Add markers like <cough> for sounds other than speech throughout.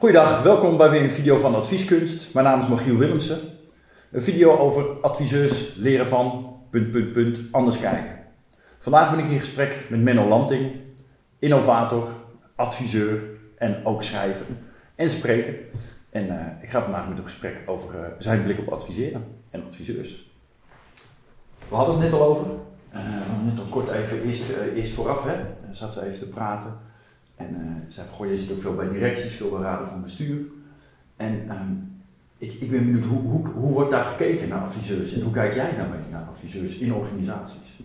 Goedendag, welkom bij weer een video van Advieskunst. Mijn naam is Michiel Willemsen. Een video over adviseurs leren van... Punt, punt, punt, anders kijken. Vandaag ben ik in gesprek met Menno Lanting, innovator, adviseur en ook schrijver en spreker. En uh, ik ga vandaag met hem gesprek over uh, zijn blik op adviseren en adviseurs. We hadden het net al over. Uh, net al kort even, eerst, eerst vooraf, hè, zaten we even te praten. En uh, zei van, goh, je zit ook veel bij directies, veel bij raden van bestuur. En um, ik, ik ben benieuwd, hoe, hoe, hoe wordt daar gekeken naar adviseurs? En hoe kijk jij daarmee naar adviseurs in organisaties?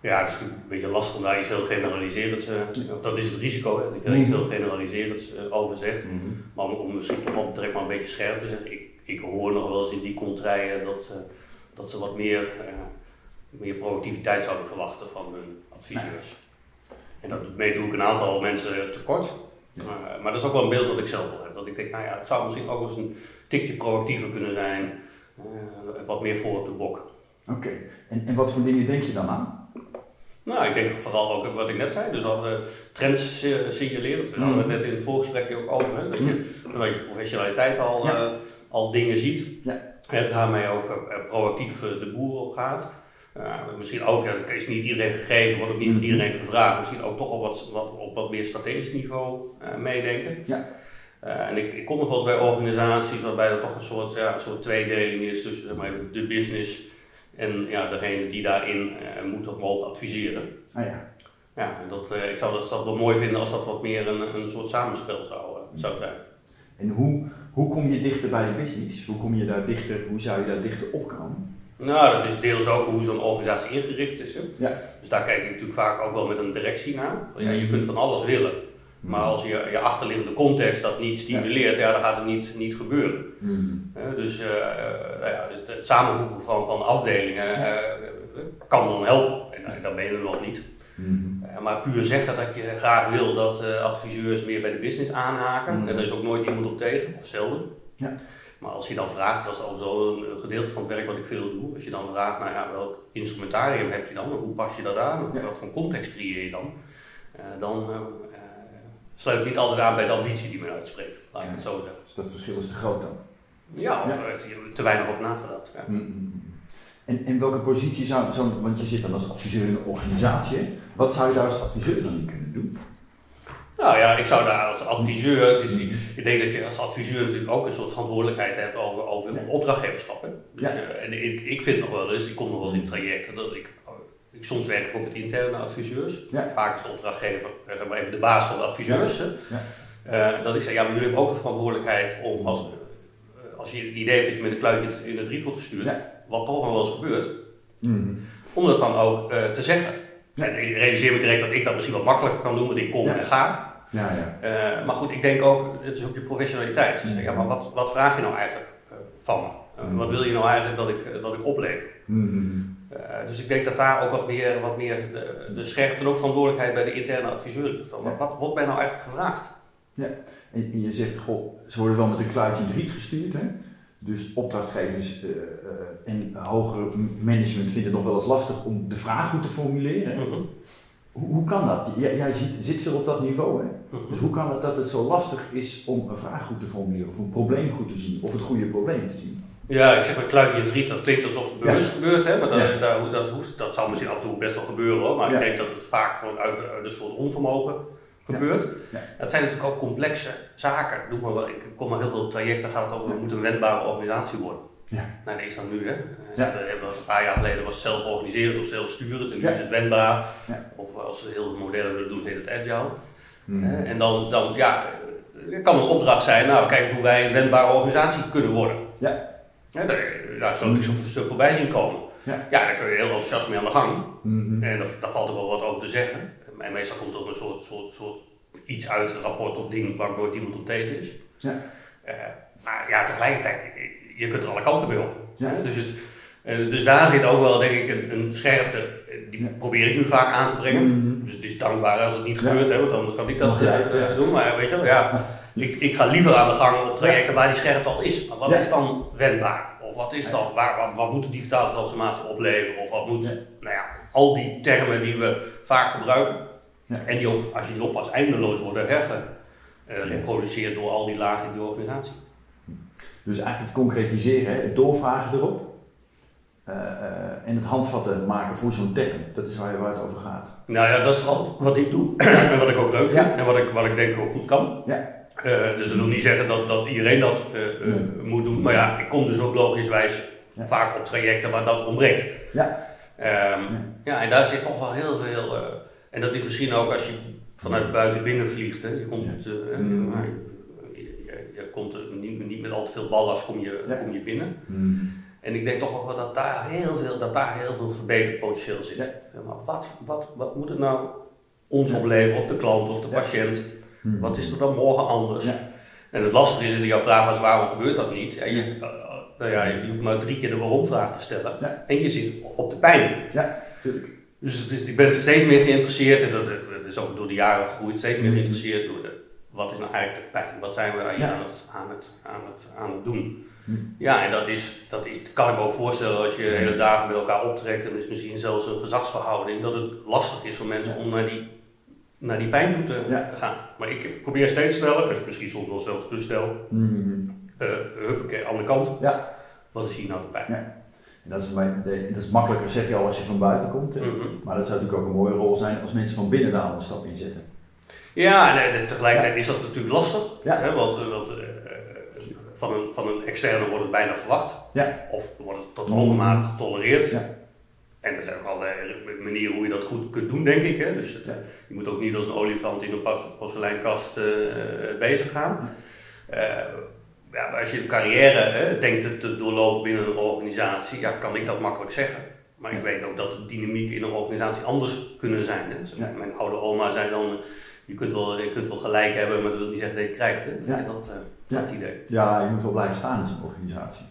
Ja, het is natuurlijk een beetje lastig om daar iets heel generaliserend, uh, dat is het risico, hè, dat je er iets heel generaliserend uh, over zegt. Mm -hmm. Maar om, om misschien toch wel direct maar een beetje scherp te zeggen, ik, ik hoor nog wel eens in die contraien dat, uh, dat ze wat meer, meer productiviteit zouden verwachten van hun adviseurs. En daarmee doe ik een aantal mensen tekort. Ja. Uh, maar dat is ook wel een beeld dat ik zelf heb. Dat ik denk, nou ja, het zou misschien ook eens een tikje proactiever kunnen zijn. Uh, wat meer voor op de bok. Oké, okay. en, en wat voor dingen denk je dan aan? Nou, ik denk vooral ook wat ik net zei, dus al uh, trends uh, signaleren. We hadden het net in het voorgesprekje ook over, hè, dat je vanuit je professionaliteit al, ja. al dingen ziet. Ja. En daarmee ook proactief de boer op gaat. Uh, misschien ook, dat is niet iedereen gegeven, wordt ook niet van iedereen gevraagd. Misschien ook toch al wat, wat, op wat meer strategisch niveau uh, meedenken. Ja. Uh, en ik, ik kom nog wel eens bij organisaties waarbij er toch een soort, ja, een soort tweedeling is tussen zeg maar, de business en ja, degene die daarin moet of mogen adviseren. Ah, ja. Ja, dat, ik zou dat, dat wel mooi vinden als dat wat meer een, een soort samenspel zou, zou zijn. En hoe, hoe kom je dichter bij de business? Hoe kom je daar dichter, hoe zou je daar dichter op komen? Nou, dat is deels ook hoe zo'n organisatie ingericht is. Hè? Ja. Dus daar kijk ik natuurlijk vaak ook wel met een directie naar. Ja, je kunt van alles willen. Maar als je, je achterliggende context dat niet stimuleert, ja. dan gaat het niet, niet gebeuren. Mm. Dus, uh, uh, ja, dus het samenvoegen van, van afdelingen kan dan helpen. En dan ben je er nog niet. Mm. maar puur zeggen dat je graag wil dat adviseurs meer bij de business aanhaken, mm. en daar is ook nooit iemand op tegen, of zelden. Ja. Maar als je dan vraagt, dat is al zo een gedeelte van het werk wat ik veel doe, als je dan vraagt, nou ja, welk instrumentarium heb je dan, hoe pas je dat aan, ja. wat voor context creëer je dan, uh, dan uh, sluit het niet altijd aan bij de ambitie die men uitspreekt, laat ik ja. het zo zeggen. Dus dat verschil is te groot dan? Ja, ja. Of te weinig over nagedacht. Ja. Mm -hmm. En, en welke positie zou, zo, want je zit dan als adviseur in een organisatie, wat zou je daar als adviseur dan in kunnen doen? Nou ja, ik zou daar als adviseur, dus ik denk dat je als adviseur natuurlijk ook een soort verantwoordelijkheid hebt over, over opdrachtgeverschap. Hè? Dus, ja. uh, en ik, ik vind nog wel eens, ik kom nog wel eens in trajecten, dat ik, ik soms werk ik ook met interne adviseurs. Ja. Vaak is de opdrachtgever zeg maar even de baas van de adviseurs. Uh, dat ik zeg, ja, maar jullie hebben ook een verantwoordelijkheid om als, als je het idee hebt dat je met een kluitje in het rietpot stuurt, wat toch nog wel eens gebeurt, mm. om dat dan ook uh, te zeggen. En ik realiseer me direct dat ik dat misschien wat makkelijker kan doen, want ik kom en ga. Ja, ja. Uh, maar goed, ik denk ook, het is ook je professionaliteit. Dus ja, maar wat, wat vraag je nou eigenlijk uh, van me? Mm. Wat wil je nou eigenlijk dat ik, dat ik oplever? Mm. dus ik denk dat daar ook wat meer, wat meer de, de scherpte en ook verantwoordelijkheid bij de interne adviseur ligt. Wat, wat wordt mij nou eigenlijk gevraagd? Ja, en, en, je zegt, goh, ze worden wel met een kluitje in riet gestuurd. Hè? Dus opdrachtgevers en hoger management vinden het nog wel eens lastig om de vraag goed te formuleren. Mm -hmm. Hoe, hoe kan dat? Jij, jij zit, zit, veel op dat niveau, hè? Mhm. Dus hoe kan het dat het zo lastig is om een vraag goed te formuleren, of een probleem goed te zien, of het goede probleem te zien? Ja, ik zeg maar kluitje in het riet, dat klinkt alsof het bewust ja. gebeurt, hè? maar dat, ja. dat, dat, hoeft, dat zal misschien af en toe best wel gebeuren hoor, maar ja. ik denk dat het vaak vanuit een soort onvermogen gebeurt. Het zijn natuurlijk ook complexe zaken. Doe maar wel, ik kom maar heel veel trajecten, gaat het over, we moeten een wendbare organisatie worden. Ja. Nou, dat is dan nu, hè. Ja. We hebben een paar jaar geleden was zelf organiserend of zelfsturend en nu is het wendbaar. Of als we heel modern willen doen, heet het agile. Mm. En dan, dan ja, het kan een opdracht zijn, nou kijk eens hoe wij een wendbare organisatie kunnen worden. Ja. Ja, daar, daar zou ik zo voorbij zien komen. Ja. ja, daar kun je heel enthousiast mee aan de gang. Mm -hmm. En daar, valt er wel wat over te zeggen. En meestal komt er een soort, soort, soort iets uit, een rapport of ding waar nooit iemand op tegen is. Ja. Uh, maar ja, tegelijkertijd, je kunt er alle kanten mee op. Ja. Dus, het, uh, dus daar zit ook wel denk ik een, een scherpte, die probeer ik nu vaak aan te brengen. Mm -hmm. Dus het is dankbaar als het niet gebeurt, hè, want dan kan ik dat uh, doen. Maar weet je wel, ja, ik, ik ga liever aan de gang op trajecten waar die scherpte al is. Maar wat is dan wendbaar? Of wat is dan, waar, wat, wat moet de digitale transformatie opleveren? Of wat moet, nou ja, al die termen die we vaak gebruiken. En die ook, als je die oppast, eindeloos worden herge, geproduceerd door al die lagen in die organisatie. Dus eigenlijk het concretiseren, het doorvragen erop. Uh, uh, en het handvatten maken voor zo'n term. Dat is waar, waar het over gaat. Nou ja, dat is vooral wat ik doe <clears throat> en wat ik ook leuk vind en wat ik, wat ik denk ook goed kan. Ja. Uh, dus dat wil niet zeggen dat, dat iedereen dat moet doen, maar ja, ik kom dus ook logischwijs ja. vaak op trajecten waar dat ontbreekt. Ja. Um, ja. ja. en daar zit toch wel heel veel, en dat is misschien ook als je vanuit buiten binnen vliegt, hè. je komt, mm. Komt niet, niet, met al te veel ballast kom je, kom je binnen. Mm. En ik denk toch ook wel dat daar heel veel, dat daar heel veel verbeterpotentieel zit. Ja. Maar wat, wat, wat moet het nou ons opleveren, of de klant of de patiënt? Hmm. Wat is er dan morgen anders? Ja. En het lastige is in jouw vraag is waarom gebeurt dat niet? Ja, je, uh, nou ja, je hoeft maar drie keer de waarom vraag te stellen. En je zit op de pijn. Ja, Dus ik ben steeds meer geïnteresseerd, en dat, is ook door de jaren gegroeid, steeds meer hmm. geïnteresseerd door de, wat is nou eigenlijk de pijn? Wat zijn we aan, het, aan, het, aan, het, aan het doen? Ja, en dat, is, dat is, kan ik me ook voorstellen als je hele dagen met elkaar optrekt en is misschien zelfs een gezagsverhouding, dat het lastig is voor mensen om naar die, naar die pijn toe te, gaan. Maar ik probeer steeds sneller, dus misschien soms wel zelfs te snel, mm uh, huppakee, aan de kant. Ja. Wat is hier nou de pijn? Ja. Dat is, dat is makkelijker, zeg je al, als je van buiten komt. Mm -hmm. Maar dat zou natuurlijk ook een mooie rol zijn als mensen van binnen daar een stap in zetten. Ja, en tegelijkertijd is dat natuurlijk lastig. Ja. Hè, want, eh, want uh, van een, van een externe wordt het bijna verwacht. Ja. Of wordt het tot overmaat getolereerd. Ja. En er zijn ook allerlei manieren hoe je dat goed kunt doen, denk ik. Hè? Dus het, je moet ook niet als een olifant in een porseleinkast uh, bezig gaan. Uh, ja, als je een carrière denkt te doorlopen binnen een organisatie, ja, kan ik dat makkelijk zeggen. Maar ik weet ook dat de dynamiek in een organisatie anders kunnen zijn. Hè? Dus mijn oude oma zei dan, je kunt, wel, je kunt wel gelijk hebben, maar dat wil niet zeggen dat je het krijgt. Hè? Ja. Dat, ja. idee. Ja, je moet wel blijven staan in zo'n organisatie.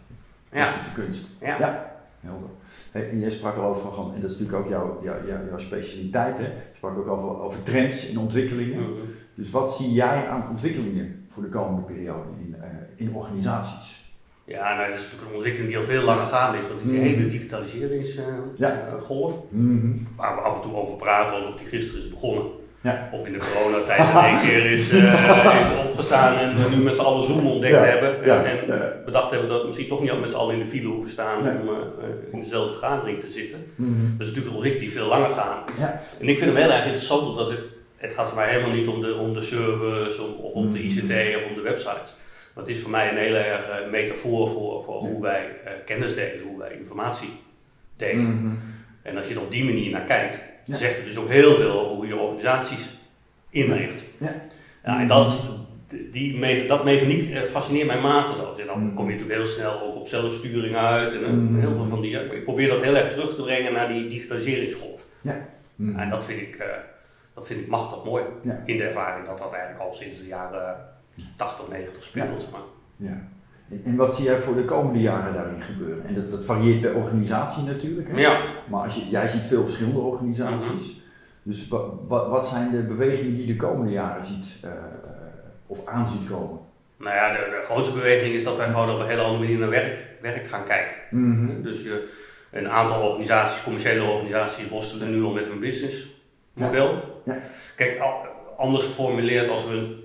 Dat ja. is de kunst. Ja. ja. Helder. Hey, en jij sprak al over, en dat is natuurlijk ook jouw, jouw, jouw, specialiteit, hè? je sprak ook over, over trends en ontwikkelingen. Mhm. Dus wat zie jij aan ontwikkelingen voor de komende periode in, uh, in organisaties? Ja, nou, dat is natuurlijk een ontwikkeling die al veel langer gaande is. Dat is die mhm. hele digitaliseringsgolf, uh, ja. uh, waar we af en toe over praten alsof die gisteren is begonnen. Ja. Of in de coronatijd in één keer is, uh, is opgestaan en we nu met z'n allen Zoom ontdekt hebben. En, en bedacht hebben dat we misschien toch niet met z'n allen in de file hoeven staan om uh, in dezelfde vergadering te zitten. Mm -hmm. Dat is natuurlijk een ontwikkeling die veel langer gaat. En ik vind hem heel erg interessant omdat het, het gaat voor mij helemaal niet om de, om de servers of om de mhm. ICT of om de websites. Maar het is voor mij een hele erg metafoor voor, voor hoe wij kennis delen, hoe wij informatie delen. Mm En als je er op die manier naar kijkt, ja. zegt het dus ook heel veel over hoe je organisaties inricht. Ja. ja en dat, die, dat mechaniek eh, fascineert mij mateloos. En dan mm. kom je natuurlijk heel snel ook op zelfsturing uit en mm. heel veel van die. Ik probeer dat heel erg terug te brengen naar die digitaliseringsgolf. Ja. Mm. En dat vind ik, uh, dat vind ik machtig mooi. In de ervaring dat dat eigenlijk al sinds de jaren 80, 90 speelt. Maar. Ja. En wat zie jij voor de komende jaren daarin gebeuren? En dat, dat varieert per organisatie natuurlijk. Hè? Ja. Maar als je, jij ziet veel verschillende organisaties. Mhm. Dus wat, zijn de bewegingen die je de komende jaren ziet uh, of aan ziet komen? Nou ja, de, de, grootste beweging is dat wij gewoon op een hele andere manier naar werk, werk gaan kijken. Mhm. Dus je, een aantal organisaties, commerciële organisaties, worstelen nu al met een businessmodel. Ja. Ja. Kijk, anders geformuleerd als we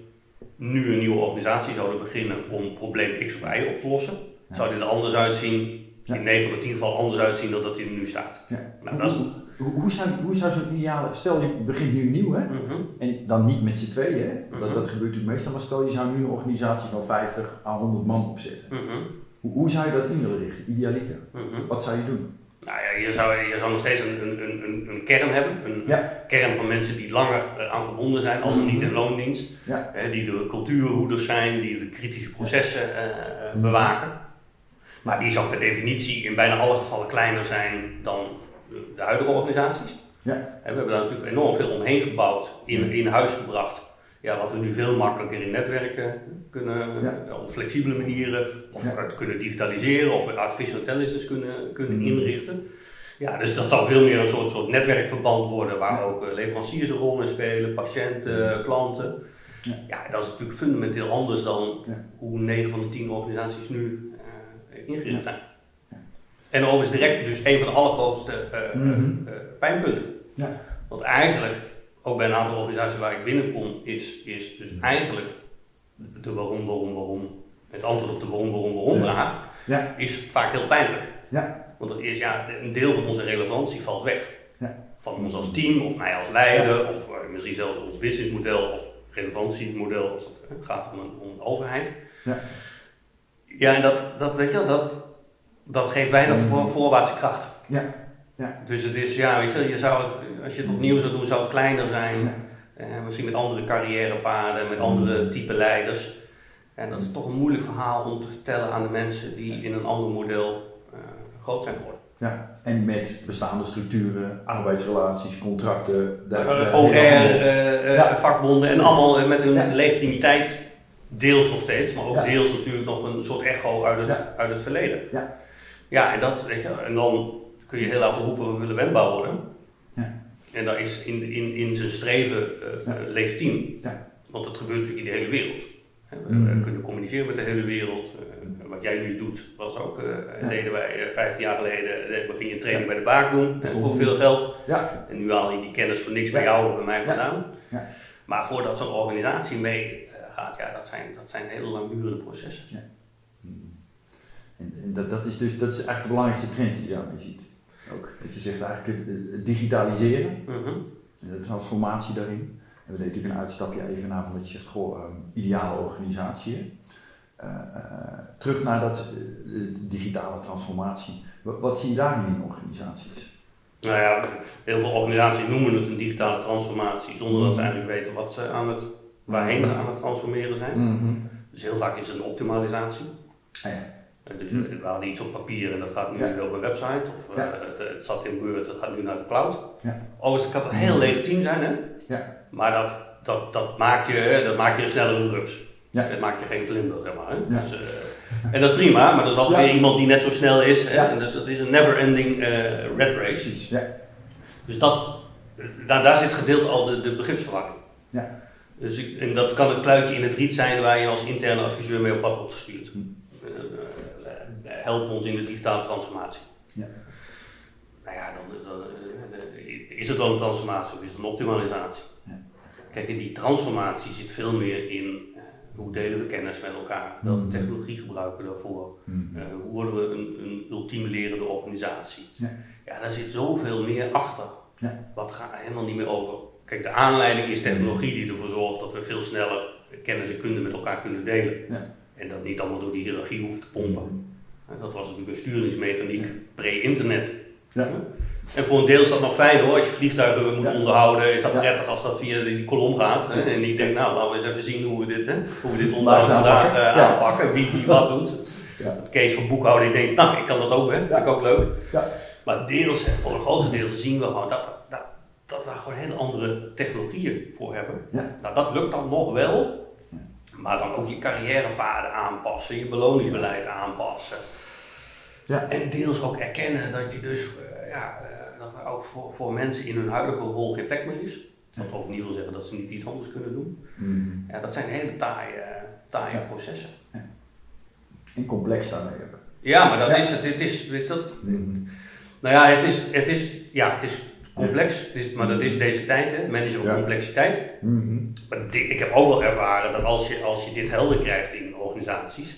nu een nieuwe organisatie zouden beginnen om probleem X of Y op te lossen, zou die er anders uitzien, in 9 van de 10 gevallen anders uitzien dan dat hij er nu staat. Nou, dat is, hoe, hoe, zou, hoe zou zo'n ideale, stel je begint nu nieuw hè, mhm. en dan niet met z'n tweeën, hè? Dat, mhm. dat gebeurt natuurlijk meestal, maar stel je zou nu een organisatie van 50 à 100 man opzetten. Mhm. hoe, hoe, zou je dat in willen richten, idealiter? Wat zou je doen? Nou ja, je zou, je zou nog steeds een, een, een, een kern hebben. Een kern van mensen die langer eh, aan verbonden zijn, al dan niet in loondienst. Ja. die de cultuurhoeders zijn, die de kritische processen uh, bewaken. Maar die zou per definitie in bijna alle gevallen kleiner zijn dan de, huidige organisaties. Ja. we hebben daar natuurlijk enorm veel omheen gebouwd, in, in huis gebracht. Ja, wat we nu veel makkelijker in netwerken kunnen, op flexibele manieren, of ja. kunnen digitaliseren, of artificial intelligence kunnen, kunnen mm. inrichten. Ja, dus dat zal veel meer een soort, soort netwerkverband worden, waar ook uh, leveranciers een rol in spelen, patiënten, klanten. Ja. ja, dat is natuurlijk fundamenteel anders dan hoe 9 van de 10 organisaties nu uh, ingericht zijn. En overigens direct dus een van de allergrootste uh, mm pijnpunten. Want eigenlijk ook bij een aantal organisaties waar ik binnenkom, is, is dus eigenlijk de waarom, waarom, waarom, het antwoord op de waarom, waarom, waarom vraag, ja. is vaak heel pijnlijk. Ja. Want dat is, ja, een deel van onze relevantie valt weg. Ja. Van ons als team, of mij als leider, of uh, misschien zelfs ons businessmodel of relevantiemodel als het gaat om een, om een overheid. Ja. Ja, en dat, dat weet je wel, dat, dat geeft weinig voor, voorwaartse kracht. Ja. Ja. Dus het is, ja, weet je, je zou het, als je het opnieuw zou doen, zou het kleiner zijn. Ja. Eh, misschien met andere carrièrepaden, met andere type leiders. En dat is toch een moeilijk verhaal om te vertellen aan de mensen die in een ander model uh, groot zijn geworden. Ja, en met bestaande structuren, arbeidsrelaties, contracten, de, de OR, uh, ja. vakbonden en allemaal met hun ja. legitimiteit, deels nog steeds, maar ook Ja. deels natuurlijk nog een soort echo uit het, uit het verleden. Ja. ja, en dat, weet je, en dan kun je heel laten roepen, we willen wendbaar worden. Ja. En dat is in, in, in zijn streven uh, Ja. legitiem. Ja. Want dat gebeurt natuurlijk in de hele wereld. Hè, We, we kunnen communiceren met de hele wereld. Uh, wat jij nu doet, was ook, deden wij 15 jaar geleden, begin je een training bij de baak doen, voor veel geld. Ja. En nu haal je die kennis voor niks bij jou of bij mij. Ja. Maar voordat zo'n organisatie mee gaat, ja, dat zijn, dat zijn hele langdurende processen. En, en dat, dat, is dus dat is eigenlijk de belangrijkste trend die je daarmee ziet. Ook, dat je zegt eigenlijk het, digitaliseren Mhm. en de transformatie daarin. En we deden natuurlijk een uitstapje even naar van dat je zegt, goh, um, ideale organisatie. Uh, uh, terug naar dat uh, digitale transformatie. Wat, wat, zie je daarin in organisaties? Nou ja, heel veel organisaties noemen het een digitale transformatie zonder dat ze eigenlijk weten wat ze aan het, waarheen ze aan het transformeren zijn. Mm -hmm. Dus heel vaak is het een optimalisatie. Ah, ja. Dus we hadden iets op papier en dat gaat nu Ja. op een website. Of Ja. het, het, zat in Word, dat gaat nu naar de cloud. Ja. Overigens kan het heel legitiem zijn, hè? Ja. Maar dat, dat, dat, maakt je, dat maakt je een snellere rups. Ja. Dat maakt je geen vlinder, zeg maar. Hè? Dus, uh, en dat is prima, maar er is altijd weer iemand die net zo snel is. En dus het is een never-ending uh, red race. Ja. Dus dat, daar, daar zit gedeeld al de, de begripsverwarring. Ja. Dus ik, en dat kan het kluitje in het riet zijn waar je als interne adviseur mee op pad wordt gestuurd. Hm. Help ons in de digitale transformatie. Ja. Nou ja, dan, dan, is het wel een transformatie of is het een optimalisatie? Ja. Kijk, in die transformatie zit veel meer in uh, hoe delen we kennis met elkaar, welke Mm. technologie gebruiken we daarvoor, Mm. uh, hoe worden we een, een ultieme lerende organisatie. Ja. ja, daar zit zoveel meer achter. Ja. Wat gaat helemaal niet meer over. Kijk, de aanleiding is technologie die ervoor zorgt dat we veel sneller kennis en kunde met elkaar kunnen delen. Ja. En dat niet allemaal door die hiërarchie hoeft te pompen. Dat was natuurlijk een sturingsmechaniek pre-internet. Ja. En voor een deel is dat nog fijn hoor. Als je vliegtuigen moet Ja. onderhouden, is dat Ja. prettig als dat via die kolom gaat. Hè? En ik denk, nou, laten we eens even zien hoe we dit, hè? hoe we dit Vandaag onderhoud vandaag aanpakken. uh, aanpakken. Wie, wie wat doet. <laughs> Ja. Kees van boekhouding denkt, nou, ik kan dat ook, hè? vind ik ook leuk. Ja. Maar deels, voor een groot deel zien we gewoon dat, dat, dat we daar gewoon hele andere technologieën voor hebben. Nou, dat lukt dan nog wel. Maar dan ook je carrièrepaden aanpassen, je beloningsbeleid aanpassen. Ja. En deels ook erkennen dat je dus, uh, ja, uh, dat er ook voor, voor mensen in hun huidige rol geen plek meer is. Wat ook niet wil zeggen dat ze niet iets anders kunnen doen. Mm. Ja, dat zijn hele taaie, taaie Ja. processen. Ja. En complex daarmee. Ja, maar dat Ja. is het. Het is, dat, Mm. nou ja, het is, het is, ja, het is complex, is, maar dat is deze tijd, hè. managen op Ja. complexiteit. Mm. Maar dit- ik heb ook wel ervaren dat als je, als je dit helder krijgt in organisaties,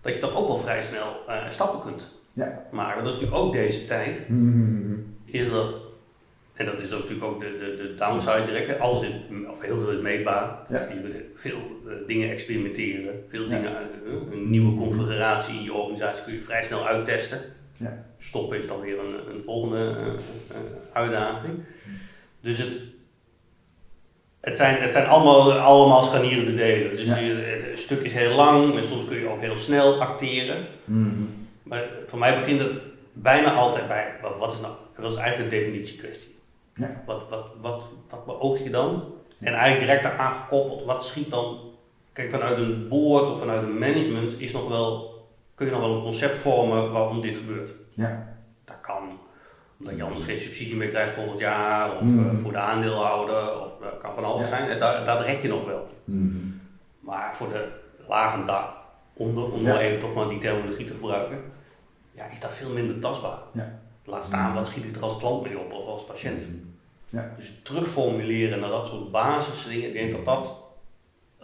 dat je toch ook wel vrij snel uh, stappen kunt Ja. maken. Dat is natuurlijk ook deze tijd, Mm. is dat, en dat is ook natuurlijk ook de, de, de downside direct, alles is, of heel veel is meetbaar. Ja. Je kunt veel uh, dingen experimenteren, veel dingen, uh, een nieuwe configuratie in je organisatie kun je vrij snel uittesten. Ja. Stoppen is dan weer een, een volgende uh, uitdaging. Dus het, het zijn, het zijn allemaal, allemaal scharnierende delen. Dus Ja. je, het stuk is heel lang en soms kun je ook heel snel acteren. Mm. Maar voor mij begint het bijna altijd bij, wat, wat is nou, dat is eigenlijk een definitiekwestie. Ja. Wat, wat, wat, wat beoog je dan? En eigenlijk direct daaraan gekoppeld, wat schiet dan, kijk vanuit een board of vanuit een management is nog wel, kun je nog wel een concept vormen waarom dit gebeurt. Ja. Dat kan omdat je anders geen subsidie meer krijgt volgend jaar, of Mm. uh, voor de aandeelhouder, of dat kan van alles Ja. zijn. Dat, dat red je nog wel. Mm. Maar voor de lagen daaronder, om Ja. even toch maar die terminologie te gebruiken, ja, is dat veel minder tastbaar. Ja. Laat staan, wat schiet ik er als klant mee op of als patiënt. Ja. Dus terugformuleren naar dat soort basisdingen, ik denk dat dat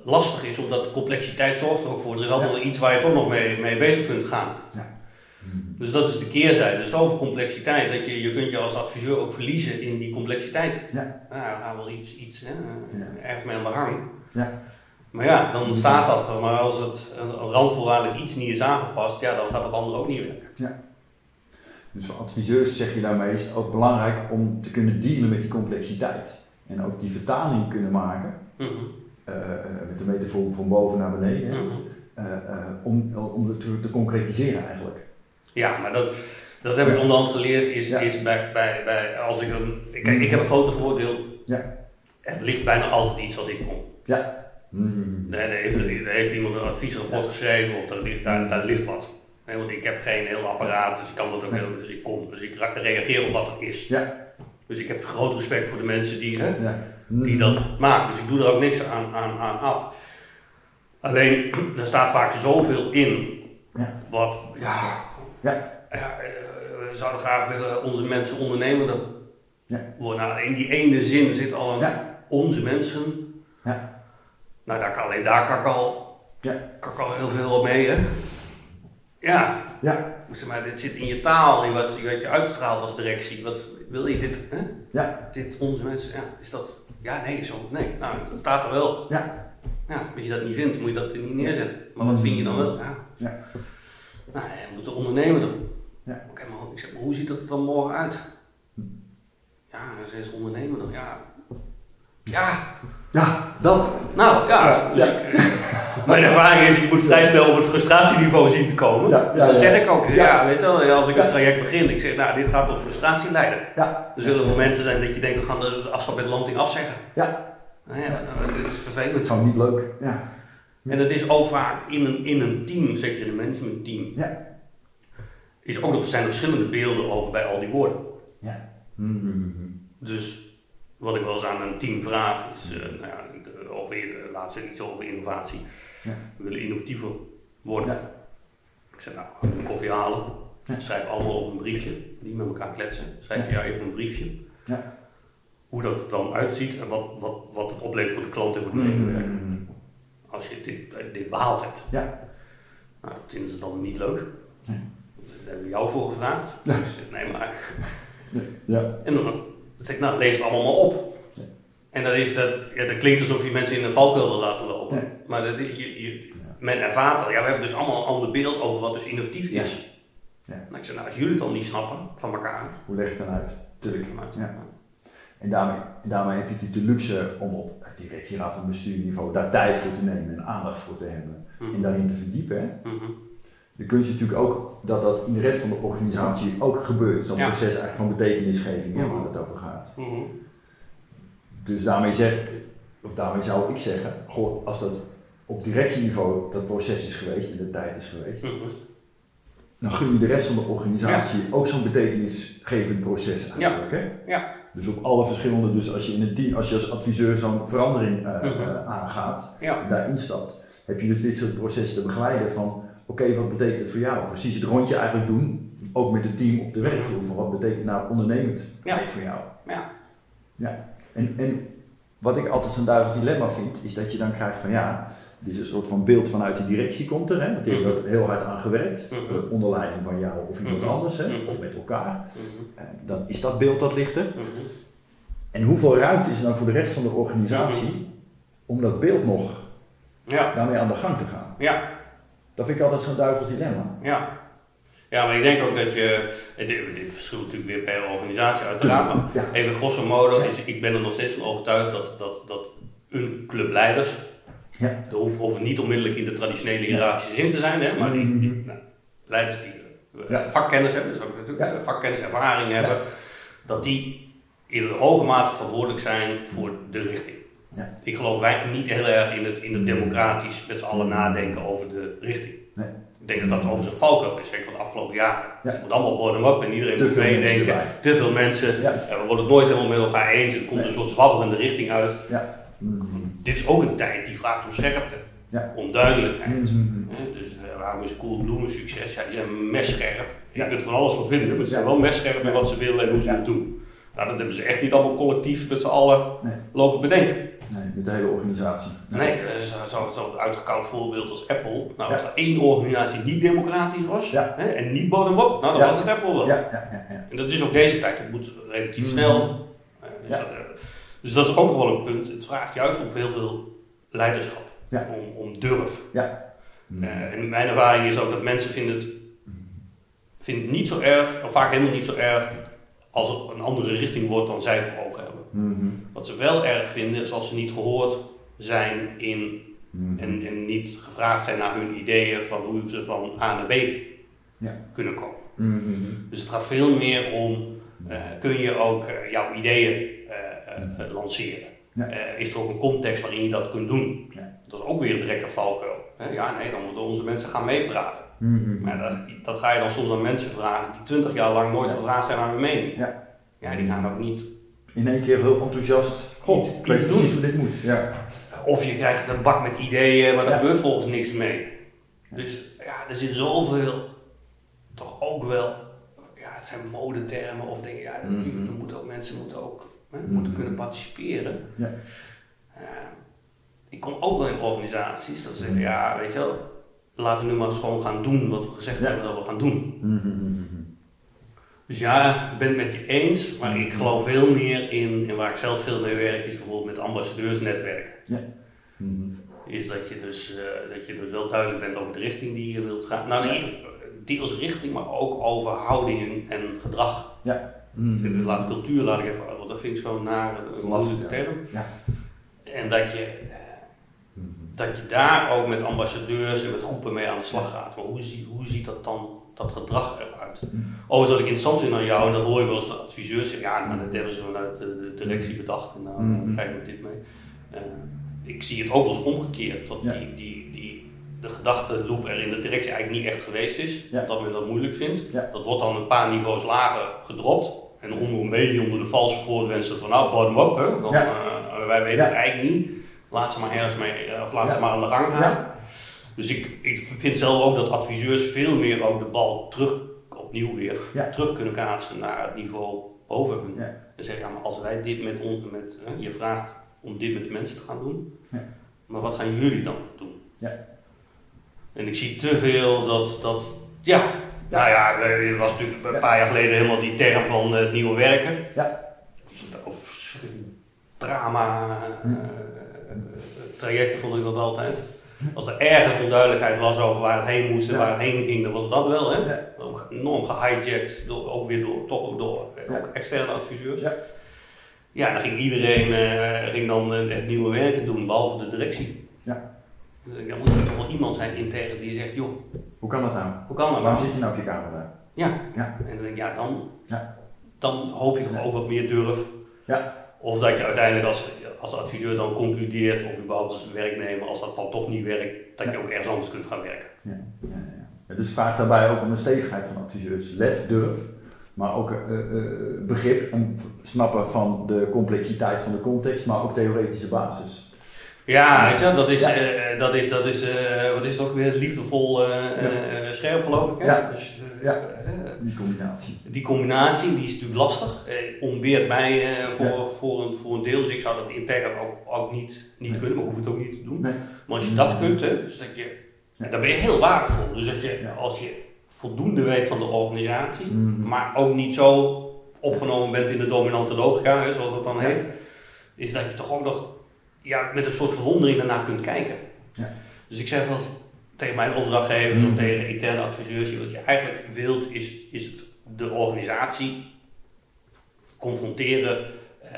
lastig is, omdat de complexiteit zorgt er ook voor. Er is altijd wel iets waar je toch nog mee, mee bezig kunt gaan. Ja. Dus dat is de keerzijde. Zoveel complexiteit dat je, je kunt je als adviseur ook verliezen in die complexiteit. Ja. Nou, gaan wel iets, iets hè, ergens mee aan de hang. Ja. Maar ja, dan ontstaat dat. Maar als het randvoorwaardelijk iets niet is aangepast, ja, dan gaat het andere ook niet werken. Ja. Dus voor adviseurs zeg je daarmee is het ook belangrijk om te kunnen dealen met die complexiteit. En ook die vertaling kunnen maken. Mm met de metafoor van boven naar beneden. Mm om, om het te, te concretiseren eigenlijk. Ja, maar dat, dat heb ik onderhand geleerd, is, is bij, bij, bij, als ik een, kijk, ik heb een grote voordeel, ja. het ligt bijna altijd iets als ik kom. Ja. Mm. Nee, daar, heeft, heeft iemand een adviesrapport geschreven of daar ligt, daar, daar ligt wat. Nee, want ik heb geen heel apparaat, dus ik kan dat ook heel, dus ik kom, dus ik reageer op wat er is. Ja. Dus ik heb groot respect voor de mensen die, hè, ja. Die dat maken, dus ik doe er ook niks aan, aan, aan af. Alleen, <clears throat> er staat vaak zoveel in, ja. wat, ja, ja. ja eh, we zouden graag willen onze mensen ondernemender ja. worden. Nou, in die ene zin zit al een onze mensen. Ja. Nou, daar kan, alleen daar kan ik al, ja. kan ik al heel veel mee, hè? Ja. ja. Zeg maar, dit zit in je taal, in wat, wat je uitstraalt als directie. Wat wil je dit, hè? Ja. Dit onze mensen, ja, is dat, ja, nee, zo, nee. Nou, dat staat er wel. Ja. Ja, als je dat niet vindt, moet je dat er niet neerzetten. Maar wat vind je dan wel? Ja. ja. Nou, je moet de ondernemer doen. Ja. Oké, maar ik zeg, maar hoe ziet dat er dan morgen uit? Ja, ze is ondernemer dan, ja. Ja. Ja, dat. Nou, ja. Dus mijn ervaring is, je moet vrij snel op het frustratieniveau zien te komen. Ja, dus dat zeg ik ook. ja. weet je wel, als ik een traject begin, ik zeg, nou, dit gaat tot frustratie leiden. Ja. Er zullen momenten zijn dat je denkt, we gaan de afstand met landing afzeggen. Ja. Nou ja, nou, dit is vervelend. Gewoon niet leuk. Ja. En dat is ook vaak in een, in een team, zeker in een managementteam, ja. is ook nog, zijn er verschillende beelden over bij al die woorden. Ja. Mm-hmm. Dus wat ik wel eens aan een team vraag is, uh, nou ja, over, laat ze iets over innovatie. Ja. We willen innovatiever worden. Ja. Ik zeg nou, een koffie halen, schrijf allemaal op een briefje, die met elkaar kletsen. Schrijf je ja even een briefje. Ja. Hoe dat er dan uitziet en wat, wat, wat het oplevert voor de klant en voor de mm-hmm. medewerker als je dit, dit behaald hebt. Ja. Nou, dat vinden ze dan niet leuk. Nee. Daar hebben we jou voor gevraagd. Dus nee, maar. Ja. En dan, zeg ik, nou, lees het allemaal maar op. En dat, is dat, ja, dat klinkt alsof je mensen in een valkuil laten lopen. Maar dat, je, je, men ervaart ja, we hebben dus allemaal een ander beeld over wat dus innovatief is. Ja. Nou, ik zeg, nou, als jullie het dan niet snappen van elkaar. Hoe leg je het dan uit? Tuurlijk. Ja. En daarmee, daarmee heb je de luxe om op directieraad en bestuurniveau daar tijd voor te nemen en aandacht voor te hebben en daarin te verdiepen. Mm -hmm. De kunst is natuurlijk ook dat dat in de rest van de organisatie ook gebeurt. Zo'n proces eigenlijk van betekenisgeving waar het over gaat. Mhm. Dus daarmee, zeg, of daarmee zou ik zeggen, goh, als dat op directieniveau dat proces is geweest en de tijd is geweest, mhm. dan gun je de rest van de organisatie ook zo'n betekenisgevend proces eigenlijk. Hè? Ja. Dus op alle verschillende, dus als je in een team, als je als adviseur zo'n verandering uh, uh, aangaat, daarin stapt, heb je dus dit soort processen te begeleiden van, oké, wat betekent het voor jou? Precies het rondje eigenlijk doen, ook met het team op de werkvloer, van wat betekent nou ondernemend ja. voor jou? Ja. ja. En, en wat ik altijd zo'n duivels dilemma vind, is dat je dan krijgt van ja, dit is een soort van beeld vanuit de directie komt er, hè, want die hebben er heel hard aan gewerkt, mm onder leiding van jou of iemand mhm. anders, hè, mhm. of met elkaar. Mhm. dan is dat beeld dat ligt er. En hoeveel ruimte is er dan voor de rest van de organisatie om dat beeld nog ja. daarmee aan de gang te gaan? Ja. Dat vind ik altijd zo'n duivels dilemma. Ja. Ja, maar ik denk ook dat je, dit, dit verschilt natuurlijk weer per organisatie uiteraard, maar even grosso modo, is, ik ben er nog steeds van overtuigd dat, dat, dat een clubleiders, ja. dat hoeft, niet onmiddellijk in de traditionele hiërarchische zin te zijn, hè, maar die, die nou, leiders die ja. vakkennis hebben, dus ook natuurlijk vakkennis, ervaring hebben, dat die in een hoge mate verantwoordelijk zijn voor de richting. Ik geloof wij niet heel erg in het, in het democratisch met z'n allen nadenken over de richting. Nee. Ik denk dat dat over zijn valkuil is, zeker van de afgelopen jaren. Ja. Het moet allemaal bottom-up en iedereen moet meedenken. Te veel mensen. Ja. we worden het nooit helemaal met elkaar eens. Er komt een soort zwabberende richting uit. Ja. Dit is ook een tijd die vraagt om scherpte. Ja. Om duidelijkheid. Mm Dus uh, waarom is Cool Bloemen succes? Ja, die zijn messcherp. Je kunt er van alles van vinden, maar ze zijn wel messcherp in wat ze willen en hoe ze het doen. Nou, dat hebben ze echt niet allemaal collectief met z'n allen lopen bedenken. Nee, met de hele organisatie. Nee, nee zo'n zo, uitgekoud voorbeeld als Apple. Nou, als er één organisatie niet democratisch was hè, en niet bottom-up, nou, dan was het Apple wel. Ja, ja, ja, En dat is ook deze tijd. Het moet relatief snel. Uh, dus, dat, uh, dus, dat, is ook wel een punt. Het vraagt juist om heel veel leiderschap. Om, om durf. Ja. Uh, en mijn ervaring is ook dat mensen vinden het, vinden het niet zo erg, of vaak helemaal niet zo erg, als het een andere richting wordt dan zij voor Mm Wat ze wel erg vinden is als ze niet gehoord zijn in mm en, en, niet gevraagd zijn naar hun ideeën van hoe ze van A naar B ja. kunnen komen. Mm Dus het gaat veel meer om, uh, kun je ook uh, jouw ideeën uh, lanceren? Ja. is er ook een context waarin je dat kunt doen? Ja. Dat is ook weer een directe valkuil. Ja, nee, dan moeten onze mensen gaan meepraten. Maar dat, dat, ga je dan soms aan mensen vragen die twintig jaar lang nooit gevraagd zijn naar hun mening. Ja. ja, die gaan ook niet in één keer heel enthousiast. God, ik weet precies hoe dit moet. Ja. Of je krijgt een bak met ideeën, maar daar gebeurt volgens niks mee. Dus ja, er zit zoveel, toch ook wel, ja, het zijn modetermen of dingen, ja, mm -hmm. er moeten ook, mensen moeten ook hè, mm -hmm. moeten kunnen participeren. Ja. Uh, ik kom ook wel in organisaties dat ze zeggen, mhm. ja, weet je wel, laten we nu maar eens gewoon gaan doen wat we gezegd hebben dat we gaan doen. -hmm. Dus ja, ik ben het met je eens, maar ik geloof veel meer in, en waar ik zelf veel mee werk, is bijvoorbeeld met ambassadeursnetwerken. Ja. Mm Is dat je, dus, uh, dat je dus wel duidelijk bent over de richting die je wilt gaan. Nou, niet deels richting, maar ook over houdingen en gedrag. Ja. Mm Laat cultuur laat ik even uit, want dat vind ik zo'n naar een lastige term. Ja. En dat je, uh, dat je daar ook met ambassadeurs en met groepen mee aan de slag gaat. Maar hoe, hoe ziet dat dan dat gedrag eruit. Mm. Overigens wat ik interessant vind aan jou, en dat hoor je wel eens de adviseurs zeggen, ja, nou, dat hebben ze vanuit de directie bedacht en nou, mm. dan krijgen we dit mee. Uh, ik zie het ook wel eens omgekeerd, dat die, die, die, de gedachtenloop er in de directie eigenlijk niet echt geweest is, ja. dat men dat moeilijk vindt. Ja. Dat wordt dan een paar niveaus lager gedropt en onder een beetje onder de valse voorwensen van nou, bottom up, hè. Dan, uh, wij weten het eigenlijk niet, laat ze maar ergens mee, of laat ze maar aan de gang gaan. Dus ik, ik vind zelf ook dat adviseurs veel meer ook de bal terug, opnieuw weer, terug kunnen kaatsen naar het niveau boven hun. Ja. En zeggen, ja, maar als wij dit met ons, met, hè, je vraagt om dit met de mensen te gaan doen, ja. maar wat gaan jullie dan doen? Ja. En ik zie te veel dat, dat ja, nou ja, er was natuurlijk een paar jaar geleden helemaal die term van het nieuwe werken. Ja. Of drama, hm. uh, trajecten vond ik dat altijd. Als er ergens onduidelijkheid was over waar het heen moest en waar het heen ging, dan was dat wel. Hè? Enorm gehijacked, door, ook weer door, toch ook door ook externe adviseurs. Ja. ja, dan ging iedereen uh, ging dan het nieuwe werken doen, behalve de directie. Ja. Dan moet er toch wel iemand zijn intern die zegt, joh. Hoe kan dat nou? Hoe kan dat Waarom nou? zit je nou op je kamer daar? Ja. ja. En dan denk ik, ja, dan, ja. dan hoop je toch ook wat meer durf. Ja. Of dat je uiteindelijk als, als adviseur dan concludeert, of überhaupt als werknemer, als dat dan toch niet werkt, dat je ook ergens anders kunt gaan werken. Ja, ja, ja. Dus vraagt daarbij ook om de stevigheid van adviseurs. Lef, durf, maar ook uh, uh, begrip en snappen van de complexiteit van de context, maar ook theoretische basis. Ja, weet je, dat is, ja. uh, dat is, dat is uh, wat is het ook weer, liefdevol uh, ja. scherp geloof ik. Hè? Ja. Dus, ja, die combinatie. Die combinatie die is natuurlijk lastig, ontbeert mij voor, voor, een, voor een deel, dus ik zou dat intern ook, ook niet, niet nee. kunnen, maar hoef het ook niet te doen. Nee. Maar als je dat kunt, hè, dus dat je, dan ben je heel waardevol. Dus als je, als je voldoende weet van de organisatie, mm -hmm. maar ook niet zo opgenomen bent in de dominante logica, hè, zoals dat dan heet, is dat je toch ook nog ja, met een soort verwondering daarna kunt kijken. Ja. Dus ik zeg wel tegen mijn opdrachtgevers mm. of tegen interne adviseurs, wat je eigenlijk wilt is, is het de organisatie confronteren uh,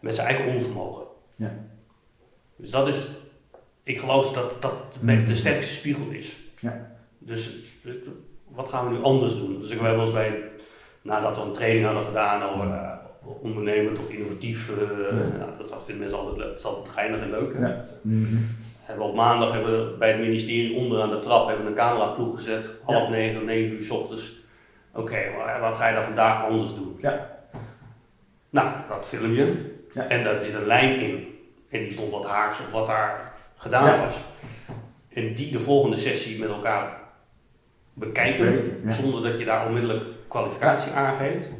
met zijn eigen onvermogen. Ja. Dus dat is, ik geloof dat dat mm. de sterkste spiegel is. Ja. Dus, dus, wat gaan we nu anders doen? Dus ik heb wel eens bij, nadat we een training hadden gedaan over uh, ondernemend of innovatief. Uh, ja. dat vinden mensen altijd leuk. Dat is altijd geinig en leuk. Ja. Mm Hebben op maandag hebben we bij het ministerie onderaan de trap hebben we een cameraploeg gezet. Half negen, negen uur s ochtends. Oké, maar wat ga je dan vandaag anders doen? Ja. Nou, dat film je. Ja. En daar zit een lijn in. En die stond wat haaks op wat daar gedaan was. En die de volgende sessie met elkaar bekijken. Zonder dat je daar onmiddellijk kwalificatie aangeeft.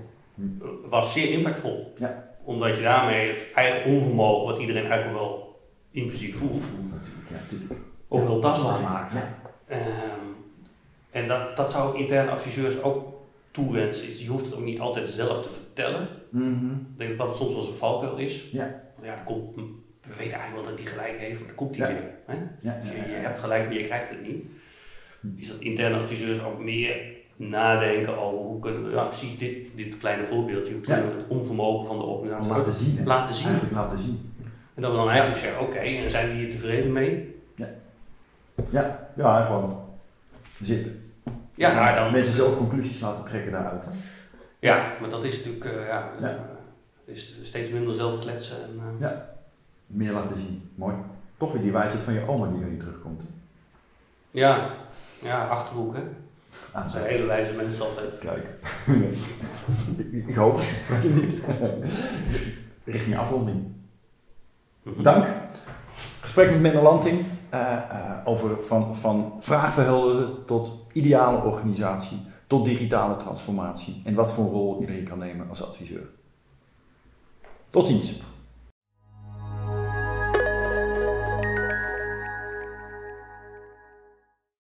Was zeer impactvol. Ja. Omdat je daarmee het eigen onvermogen, wat iedereen eigenlijk wel impulsief voelt, natuurlijk. Ja, natuurlijk. ook wel tastbaar maakt. Ja. Ehm, en dat, dat zou ik interne adviseurs ook toewensen. Is, je hoeft het ook niet altijd zelf te vertellen. Mhm. Ik denk dat dat soms wel eens een valkuil is. Ja. Ja, komt, we weten eigenlijk wel dat hij gelijk heeft, maar dan komt Ja. hij weer. Hè? Ja, Dus ja, je, ja, je ja. hebt gelijk, maar je krijgt het niet. Is dat interne adviseurs ook meer nadenken over hoe kunnen we, ja, precies dit, dit kleine voorbeeldje, hoe kunnen we het onvermogen van de organisatie Laten zien. hè. laten zien. Eigenlijk laten zien. En dat we dan eigenlijk zeggen, oké, en zijn die hier tevreden mee? Ja, ja gewoon zitten. Ja, nou, dan, Mensen zelf conclusies laten trekken daaruit. hè. ja maar dat is natuurlijk, eh, ja, Ja. eh, is steeds minder zelf kletsen. En, eh, Ja. Meer laten zien. Mooi. Toch weer die wijsheid van je oma die erin terugkomt. hè. ja, ja, achterhoek hè. Ah, zijn hele wijze mensen altijd. Kijk. ik, <laughs> ik hoop. Richting afronding. Mhm. Dank. Gesprek met Menno Lanting eh, eh, over van, van vraagverhelderen tot ideale organisatie, tot digitale transformatie en wat voor rol iedereen kan nemen als adviseur. Tot ziens.